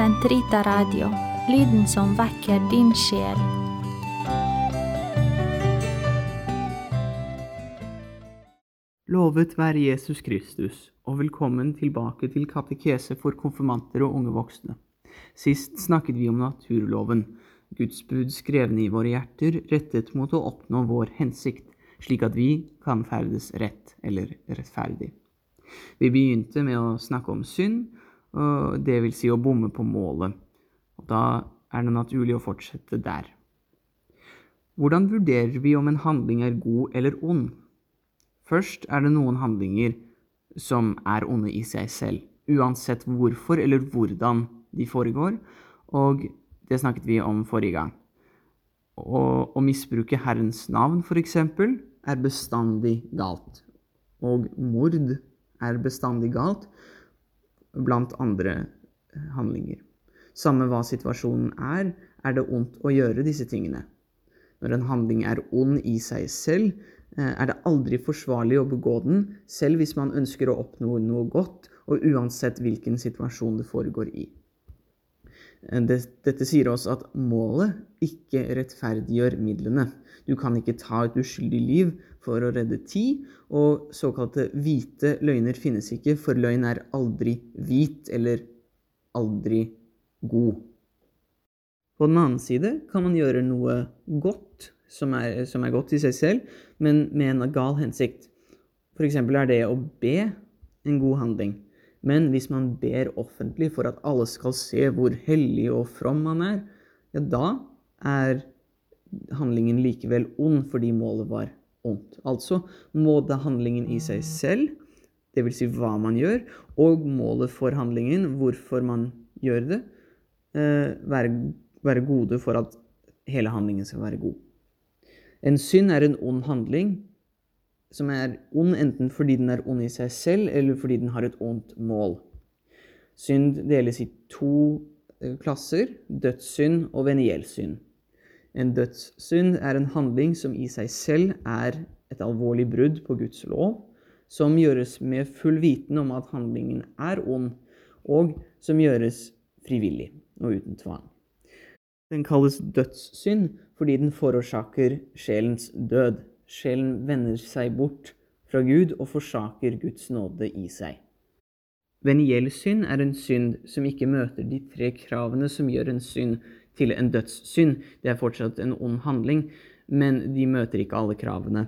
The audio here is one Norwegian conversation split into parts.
Sentrita Radio, lyden som vekker din sjel. Lovet være Jesus Kristus, og velkommen tilbake til katekese for konfirmanter og unge voksne. Sist snakket vi om naturloven, Guds bud skrevne i våre hjerter, rettet mot å oppnå vår hensikt, slik at vi kan ferdes rett eller rettferdig. Vi begynte med å snakke om synd, det vil si å bomme på målet. Og da er det naturlig å fortsette der. Hvordan vurderer vi om en handling er god eller ond? Først er det noen handlinger som er onde i seg selv, uansett hvorfor eller hvordan de foregår, og det snakket vi om forrige gang. Å, å misbruke Herrens navn, f.eks., er bestandig galt. Og mord er bestandig galt, blant andre handlinger. Samme hva situasjonen er, er det ondt å gjøre disse tingene. Når en handling er ond i seg selv, er det aldri forsvarlig å begå den, selv hvis man ønsker å oppnå noe godt, og uansett hvilken situasjon det foregår i. Dette sier oss at målet ikke rettferdiggjør midlene. Du kan ikke ta et uskyldig liv for å redde tid, og såkalte hvite løgner finnes ikke, for løgn er aldri hvit eller aldri god. På den annen side kan man gjøre noe godt, som er, som er godt i seg selv, men med en gal hensikt. F.eks. er det å be en god handling. Men hvis man ber offentlig for at alle skal se hvor hellig og from man er, ja, da er handlingen likevel ond fordi målet var ondt. Altså både handlingen i seg selv, dvs. Si hva man gjør, og målet for handlingen, hvorfor man gjør det, være, være gode for at hele handlingen skal være god. En synd er en ond handling som er ond enten fordi den er ond i seg selv, eller fordi den har et ondt mål. Synd deles i to klasser dødssynd og venielsynd. En dødssynd er en handling som i seg selv er et alvorlig brudd på Guds lov, som gjøres med full viten om at handlingen er ond, og som gjøres frivillig og uten tvang. Den kalles dødssynd fordi den forårsaker sjelens død. Sjelen vender seg bort fra Gud og forsaker Guds nåde i seg. Veniell synd er en synd som ikke møter de tre kravene som gjør en synd til en dødssynd. Det er fortsatt en ond handling, men de møter ikke alle kravene.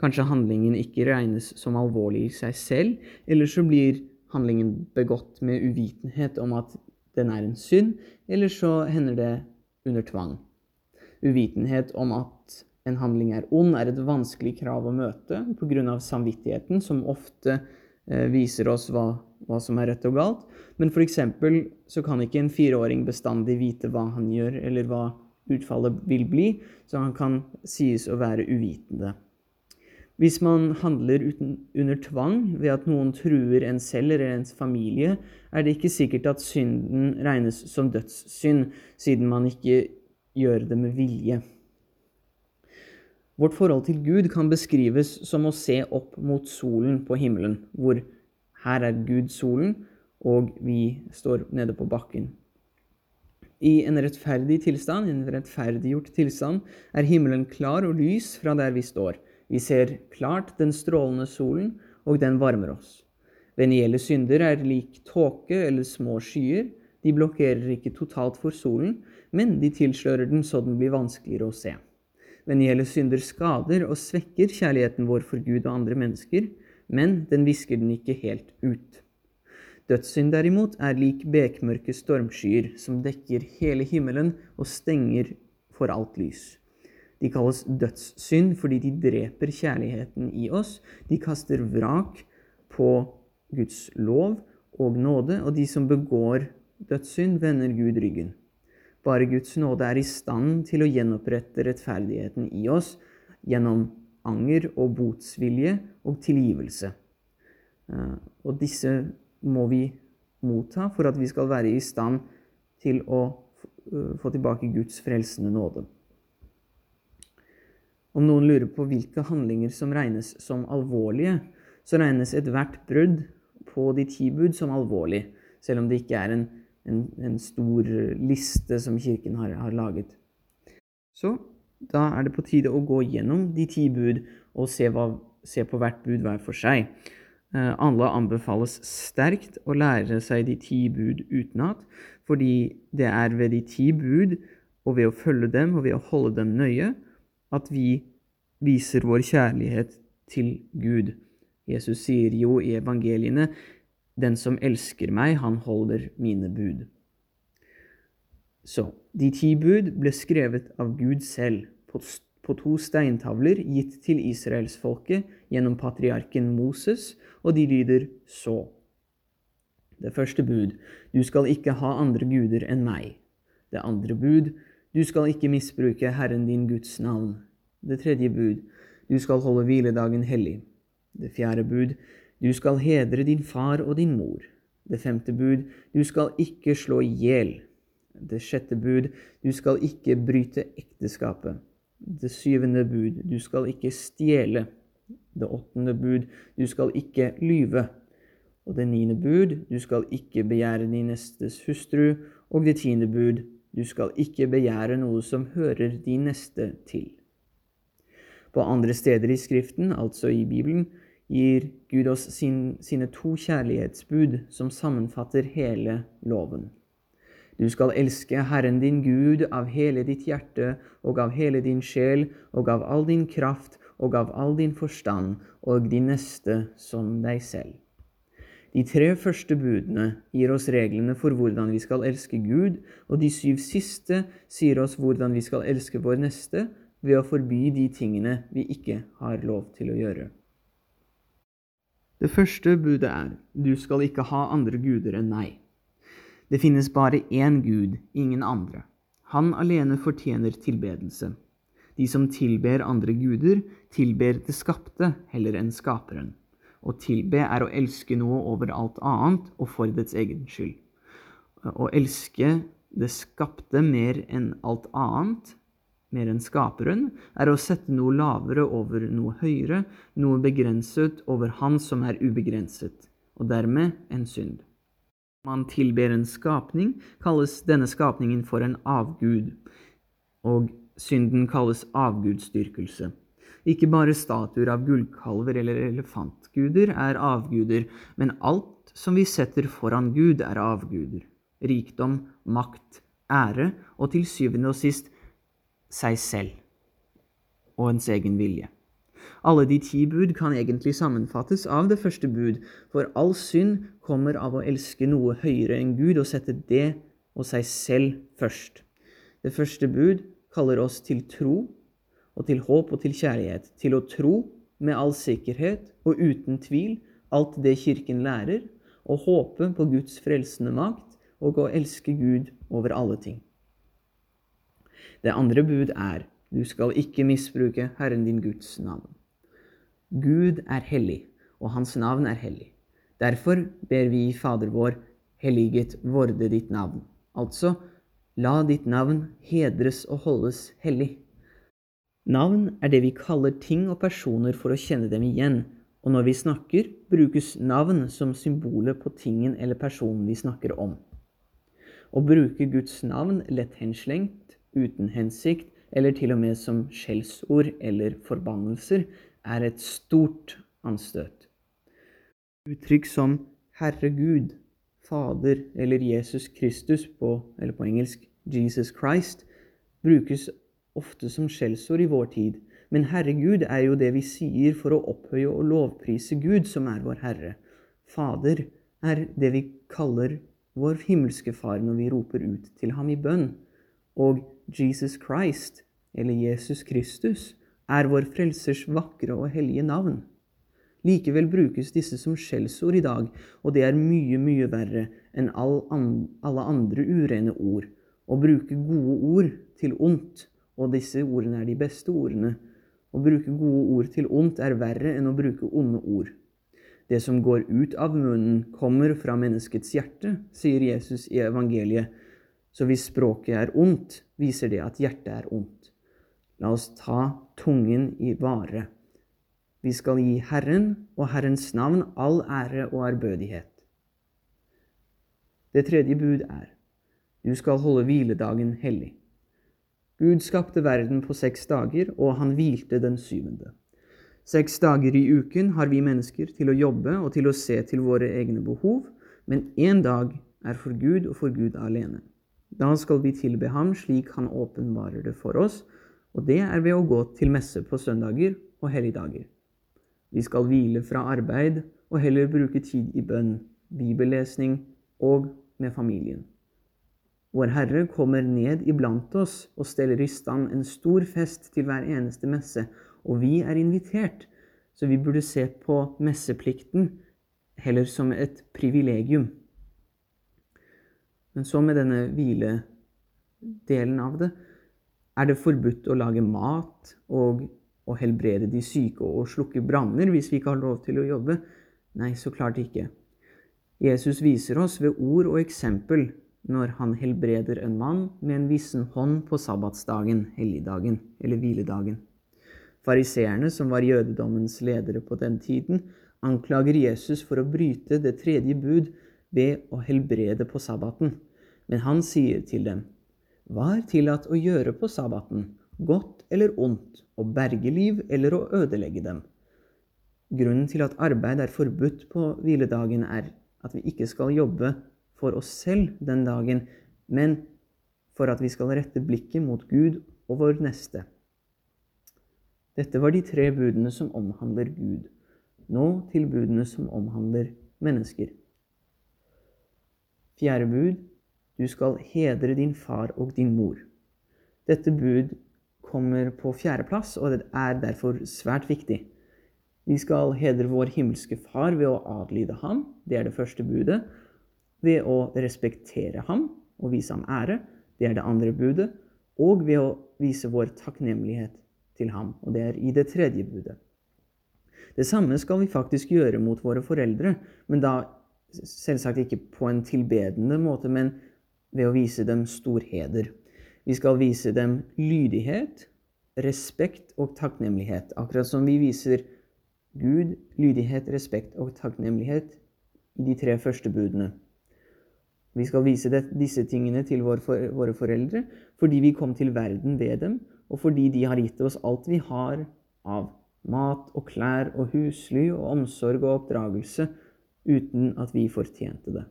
Kanskje handlingen ikke regnes som alvorlig i seg selv, eller så blir handlingen begått med uvitenhet om at den er en synd, eller så hender det under tvang. Uvitenhet om at en handling er ond, er et vanskelig krav å møte pga. samvittigheten, som ofte eh, viser oss hva, hva, som er rett og galt. Men f.eks. så kan ikke en fireåring bestandig vite hva han gjør, eller hva utfallet vil bli, så han kan sies å være uvitende. Hvis man handler uten, under tvang ved at noen truer en selv eller ens familie, er det ikke sikkert at synden regnes som dødssynd, siden man ikke gjør det med vilje. Vårt forhold til Gud kan beskrives som å se opp mot solen på himmelen, hvor her er Gud solen, og vi står nede på bakken. I en rettferdig tilstand, en rettferdiggjort tilstand, er himmelen klar og lys fra der vi står. Vi ser klart den strålende solen, og den varmer oss. Venielle synder er lik tåke eller små skyer. De blokkerer ikke totalt for solen, men de tilslører den så den blir vanskeligere å se. Venielle synder skader og svekker kjærligheten vår for Gud og andre mennesker, men den visker den ikke helt ut. Dødssynd derimot er lik bekmørke stormskyer som dekker hele himmelen og stenger for alt lys. De kalles dødssynd fordi de dreper kjærligheten i oss. De kaster vrak på Guds lov og nåde, og de som begår dødssynd, vender Gud ryggen. Bare Guds nåde er i stand til å gjenopprette rettferdigheten i oss gjennom anger og botsvilje og tilgivelse. Eh, og disse må vi motta for at vi skal være i stand til å eh, få tilbake Guds frelsende nåde. Om noen lurer på hvilke handlinger som regnes som alvorlige, så regnes ethvert brudd på de ti bud som alvorlig, selv om det ikke er en en, en stor liste som kirken har, har, laget. Så da er det på tide å gå gjennom de ti bud og se, hva, se på hvert bud hver for seg. Eh, alle anbefales sterkt å lære seg de ti bud utenat, fordi det er ved de ti bud og ved å følge dem og ved å holde dem nøye at vi viser vår kjærlighet til Gud. Jesus sier jo i evangeliene den som elsker meg, han holder mine bud. Så de ti bud ble skrevet av Gud selv på, to steintavler gitt til israelsfolket gjennom patriarken Moses, og de lyder så. Det første bud, du skal ikke ha andre guder enn meg. Det andre bud, du skal ikke misbruke Herren din Guds navn. Det tredje bud, du skal holde hviledagen hellig. Det fjerde bud, du skal hedre din far og din mor. Det femte bud, du skal ikke slå i hjel. Det sjette bud, du skal ikke bryte ekteskapet. Det syvende bud, du skal ikke stjele. Det åttende bud, du skal ikke lyve. Og det niende bud, du skal ikke begjære din nestes hustru. Og det tiende bud, du skal ikke begjære noe som hører din neste til. På andre steder i Skriften, altså i Bibelen, gir Gud oss sin, sine to kjærlighetsbud som sammenfatter hele loven. Du skal elske Herren din Gud av hele ditt hjerte og av hele din sjel og av all din kraft og av all din forstand og din neste som deg selv. De tre første budene gir oss reglene for hvordan vi skal elske Gud, og de syv siste sier oss hvordan vi skal elske vår neste ved å forby de tingene vi ikke har lov til å gjøre. Det første budet er du skal ikke ha andre guder enn meg. Det finnes bare én Gud, ingen andre. Han alene fortjener tilbedelse. De som tilber andre guder, tilber det skapte heller enn skaperen. Å tilbe er å elske noe over alt annet og for dets egen skyld. Å elske det skapte mer enn alt annet mer enn skaperen, er å sette noe lavere over noe høyere, noe begrenset over Han som er ubegrenset, og dermed en synd. Man tilber en skapning, kalles denne skapningen for en avgud, og synden kalles avgudsdyrkelse. Ikke bare statuer av gullkalver eller elefantguder er avguder, men alt som vi setter foran Gud, er avguder. Rikdom, makt, ære og til syvende og sist seg selv og ens egen vilje. Alle de ti bud kan egentlig sammenfattes av det første bud, for all synd kommer av å elske noe høyere enn Gud og sette det og seg selv først. Det første bud kaller oss til tro og til håp og til kjærlighet, til å tro med all sikkerhet og uten tvil alt det Kirken lærer, og håpe på Guds frelsende makt og å elske Gud over alle ting. Det andre bud er du skal ikke misbruke Herren din Guds navn. Gud er hellig, og hans navn er hellig. Derfor ber vi Fader vår, helliget vorde ditt navn. Altså, la ditt navn hedres og holdes hellig. Navn er det vi kaller ting og personer for å kjenne dem igjen, og når vi snakker, brukes navn som symbolet på tingen eller personen vi snakker om. Å bruke Guds navn lett henslengt uten hensikt, eller til og med som skjellsord eller forbannelser, er et stort anstøt. Uttrykk som 'Herregud', Fader eller Jesus Kristus på, eller på engelsk Jesus Christ, brukes ofte som skjellsord i vår tid. Men Herregud er jo det vi sier for å opphøye og lovprise Gud, som er vår Herre. Fader er det vi kaller vår himmelske Far når vi roper ut til ham i bønn. Og Jesus Christ, eller Jesus Kristus, er vår Frelsers vakre og hellige navn. Likevel brukes disse som skjellsord i dag, og det er mye, mye verre enn alle andre urene ord. Å bruke gode ord til ondt, og disse ordene er de beste ordene. Å bruke gode ord til ondt er verre enn å bruke onde ord. Det som går ut av munnen, kommer fra menneskets hjerte, sier Jesus i evangeliet. Så hvis språket er ondt, viser det at hjertet er ondt. La oss ta tungen i vare. Vi skal gi Herren og Herrens navn all ære og ærbødighet. Det tredje bud er du skal holde hviledagen hellig. Gud skapte verden på seks dager, og han hvilte den syvende. Seks dager i uken har vi mennesker til å jobbe og til å se til våre egne behov, men én dag er for Gud og for Gud alene. Da skal vi tilbe ham slik han åpenbarer det for oss, og det er ved å gå til messe på søndager og helligdager. Vi skal hvile fra arbeid og heller bruke tid i bønn, bibellesning og med familien. Vår Herre kommer ned iblant oss og steller i stand en stor fest til hver eneste messe, og vi er invitert, så vi burde se på messeplikten heller som et privilegium. Men så med denne hviledelen av det, er det forbudt å lage mat og å helbrede de syke og slukke branner hvis vi ikke har lov til å jobbe? Nei, så klart ikke. Jesus viser oss ved ord og eksempel når han helbreder en mann med en vissen hånd på sabbatsdagen, helligdagen eller hviledagen. Fariseerne, som var jødedommens ledere på den tiden, anklager Jesus for å bryte det tredje bud ved å helbrede på sabbaten. Men han sier til dem, Hva er tillatt å gjøre på sabbaten, godt eller ondt, å berge liv eller å ødelegge dem? Grunnen til at arbeid er forbudt på hviledagen, er at vi ikke skal jobbe for oss selv den dagen, men for at vi skal rette blikket mot Gud og vår neste. Dette var de tre budene som omhandler Gud. Nå til budene som omhandler mennesker. Fjerde bud du skal hedre din far og din mor. Dette bud kommer på fjerdeplass, og det er derfor svært viktig. Vi skal hedre vår himmelske Far ved å adlyde ham, det er det første budet. Ved å respektere ham og vise ham ære, det er det andre budet. Og ved å vise vår takknemlighet til ham, og det er i det tredje budet. Det samme skal vi faktisk gjøre mot våre foreldre, men da selvsagt ikke på en tilbedende måte, men ved å vise dem stor heder. Vi skal vise dem lydighet, respekt og takknemlighet, akkurat som vi viser Gud lydighet, respekt og takknemlighet i de tre første budene. Vi skal vise det, disse tingene til våre, for, våre foreldre fordi vi kom til verden ved dem, og fordi de har gitt oss alt vi har av mat og klær og husly og omsorg og oppdragelse, uten at vi fortjente det.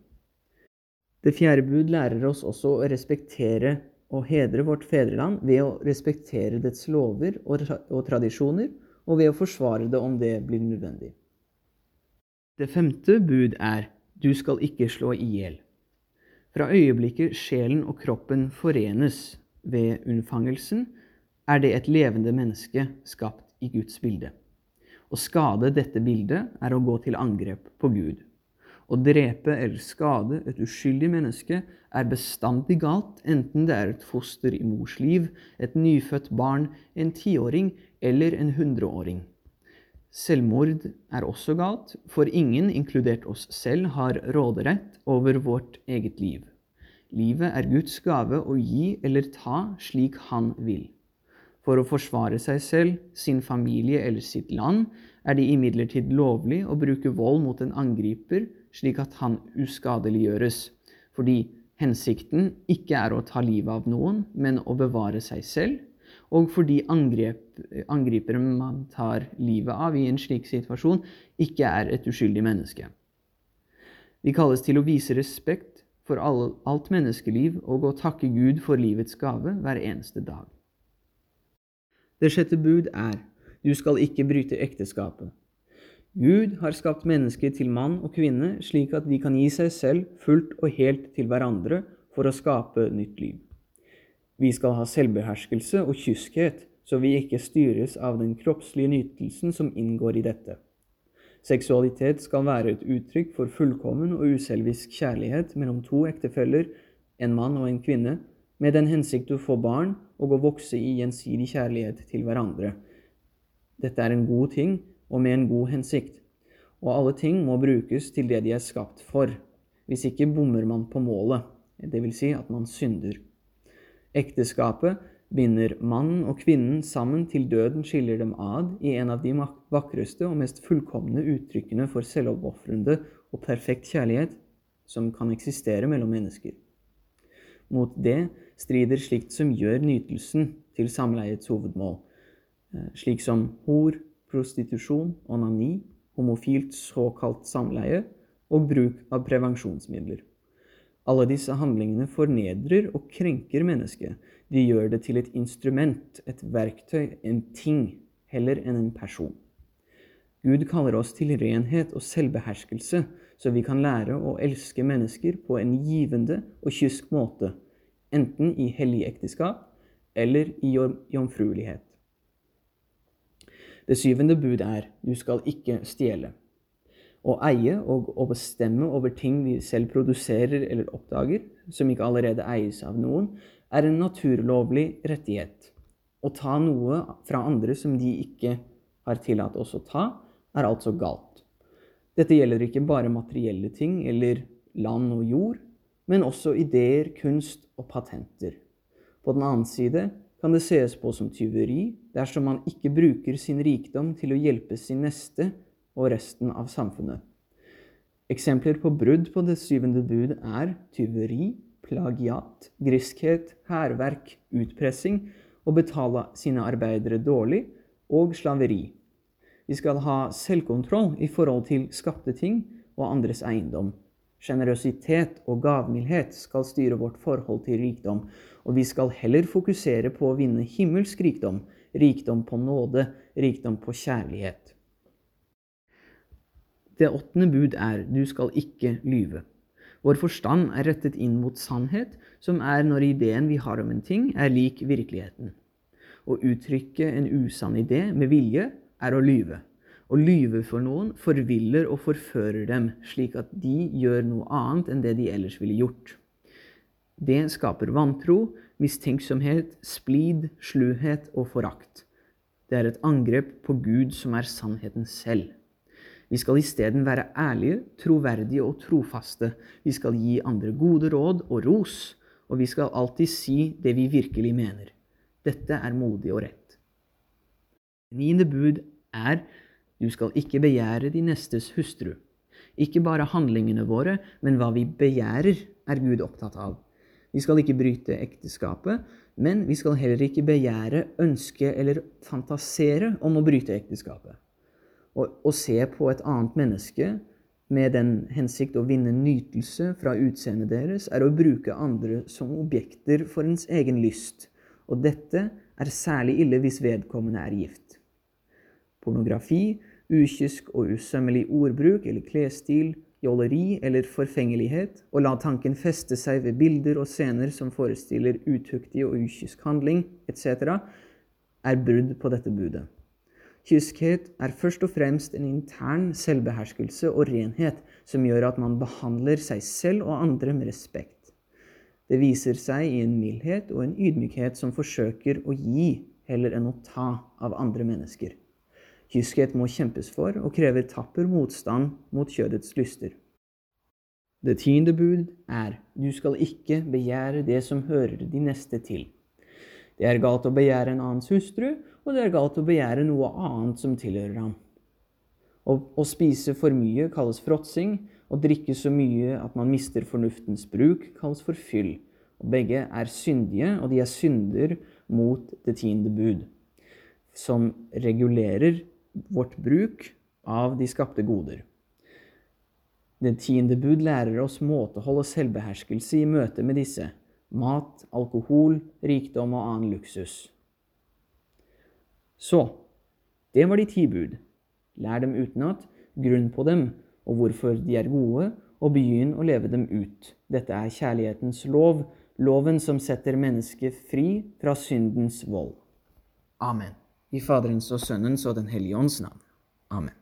Det fjerde bud lærer oss også å respektere og hedre vårt fedreland ved å respektere dets lover og, og tradisjoner, og ved å forsvare det om det blir nødvendig. Det femte bud er du skal ikke slå i hjel. Fra øyeblikket sjelen og kroppen forenes ved unnfangelsen, er det et levende menneske skapt i Guds bilde. Å skade dette bildet er å gå til angrep på Gud. Å drepe eller skade et uskyldig menneske er bestandig galt, enten det er et foster i mors liv, et nyfødt barn, en tiåring eller en hundreåring. Selvmord er også galt, for ingen, inkludert oss selv, har råderett over vårt eget liv. Livet er Guds gave å gi eller ta slik Han vil. For å forsvare seg selv, sin familie eller sitt land er det imidlertid lovlig å bruke vold mot en angriper slik at han uskadeliggjøres, fordi hensikten ikke er å ta livet av noen, men å bevare seg selv, og fordi angrep, angriperen man tar livet av i en slik situasjon, ikke er et uskyldig menneske. Vi kalles til å vise respekt for alt menneskeliv og å takke Gud for livets gave hver eneste dag. Det sjette bud er du skal ikke bryte ekteskapet. Gud har skapt mennesker til mann og kvinne slik at de kan gi seg selv fullt og helt til hverandre for å skape nytt liv. Vi skal ha selvbeherskelse og kyskhet, så vi ikke styres av den kroppslige nytelsen som inngår i dette. Seksualitet skal være et uttrykk for fullkommen og uselvisk kjærlighet mellom to ektefeller, en mann og en kvinne, med den hensikt å få barn og å vokse i gjensidig kjærlighet til hverandre. Dette er en god ting og med en god hensikt, og alle ting må brukes til det de er skapt for. Hvis ikke bommer man på målet, dvs. Si at man synder. Ekteskapet binder mannen og kvinnen sammen til døden skiller dem ad i en av de vakreste og mest fullkomne uttrykkene for selvoppofrende og perfekt kjærlighet, som kan eksistere mellom mennesker. Mot det strider slikt som gjør nytelsen til samleiets hovedmål, eh, slik som hor, prostitusjon, onani, homofilt såkalt samleie og bruk av prevensjonsmidler. Alle disse handlingene fornedrer og krenker mennesket. De gjør det til et instrument, et verktøy, en ting, heller enn en person. Gud kaller oss til renhet og selvbeherskelse, så vi kan lære å elske mennesker på en givende og kysk måte, enten i hellig ekteskap eller i jomfruelighet. Det syvende bud er du skal ikke stjele. Å eie og å bestemme over ting vi selv produserer eller oppdager, som ikke allerede eies av noen, er en naturlovlig rettighet. Å ta noe fra andre som de ikke har tillatt oss å ta, er altså galt. Dette gjelder ikke bare materielle ting eller land og jord, men også ideer, kunst og patenter. På den annen side kan det sees på som tyveri dersom man ikke bruker sin rikdom til å hjelpe sin neste og resten av samfunnet. Eksempler på brudd på det syvende bud er tyveri, plagiat, griskhet, hærverk, utpressing, å betale sine arbeidere dårlig og slaveri. Vi skal ha selvkontroll i forhold til skapte ting og andres eiendom. Sjenerøsitet og gavmildhet skal styre vårt forhold til rikdom, og vi skal heller fokusere på å vinne himmelsk rikdom, rikdom på nåde, rikdom på kjærlighet. Det åttende bud er du skal ikke lyve. Vår forstand er rettet inn mot sannhet, som er når ideen vi har om en ting, er lik virkeligheten. Å uttrykke en usann idé med vilje er å lyve. Å lyve for noen forviller og forfører dem, slik at de gjør noe annet enn det de ellers ville gjort. Det skaper vantro, mistenksomhet, splid, sluhet og forakt. Det er et angrep på Gud som er sannheten selv. Vi skal isteden være ærlige, troverdige og trofaste. Vi skal gi andre gode råd og ros, og vi skal alltid si det vi virkelig mener. Dette er modig og rett. Niende bud er du skal ikke begjære de nestes hustru. Ikke bare handlingene våre, men hva vi begjærer, er Gud opptatt av. Vi skal ikke bryte ekteskapet, men vi skal heller ikke begjære, ønske eller fantasere om å bryte ekteskapet. Å se på et annet menneske med den hensikt å vinne nytelse fra utseendet deres, er å bruke andre som objekter for ens egen lyst. Og dette er særlig ille hvis vedkommende er gift. Pornografi ukysk og usømmelig ordbruk eller klesstil, jåleri eller forfengelighet, og la tanken feste seg ved bilder og scener som forestiller utuktig og ukysk handling etc., er brudd på dette budet. Kyskhet er først og fremst en intern selvbeherskelse og renhet som gjør at man behandler seg selv og andre med respekt. Det viser seg i en mildhet og en ydmykhet som forsøker å gi heller enn å ta av andre mennesker. Kyskhet må kjempes for og krever tapper motstand mot kjødets lyster. Det tiende bud er du skal ikke begjære det som hører de neste til. Det er galt å begjære en annens hustru, og det er galt å begjære noe annet som tilhører ham. Å, å spise for mye kalles fråtsing, å drikke så mye at man mister fornuftens bruk, kalles for fyll. Og begge er syndige, og de er synder mot det tiende bud, som regulerer vårt bruk av de skapte goder. Det tiende bud lærer oss måtehold og selvbeherskelse i møte med disse mat, alkohol, rikdom og annen luksus. Så det var de ti bud. Lær dem utenat, grunn på dem og hvorfor de er gode, og begynn å leve dem ut. Dette er kjærlighetens lov, loven som setter mennesket fri fra syndens vold. Amen. I Faderens og Sønnens og Den hellige ånds navn. Amen.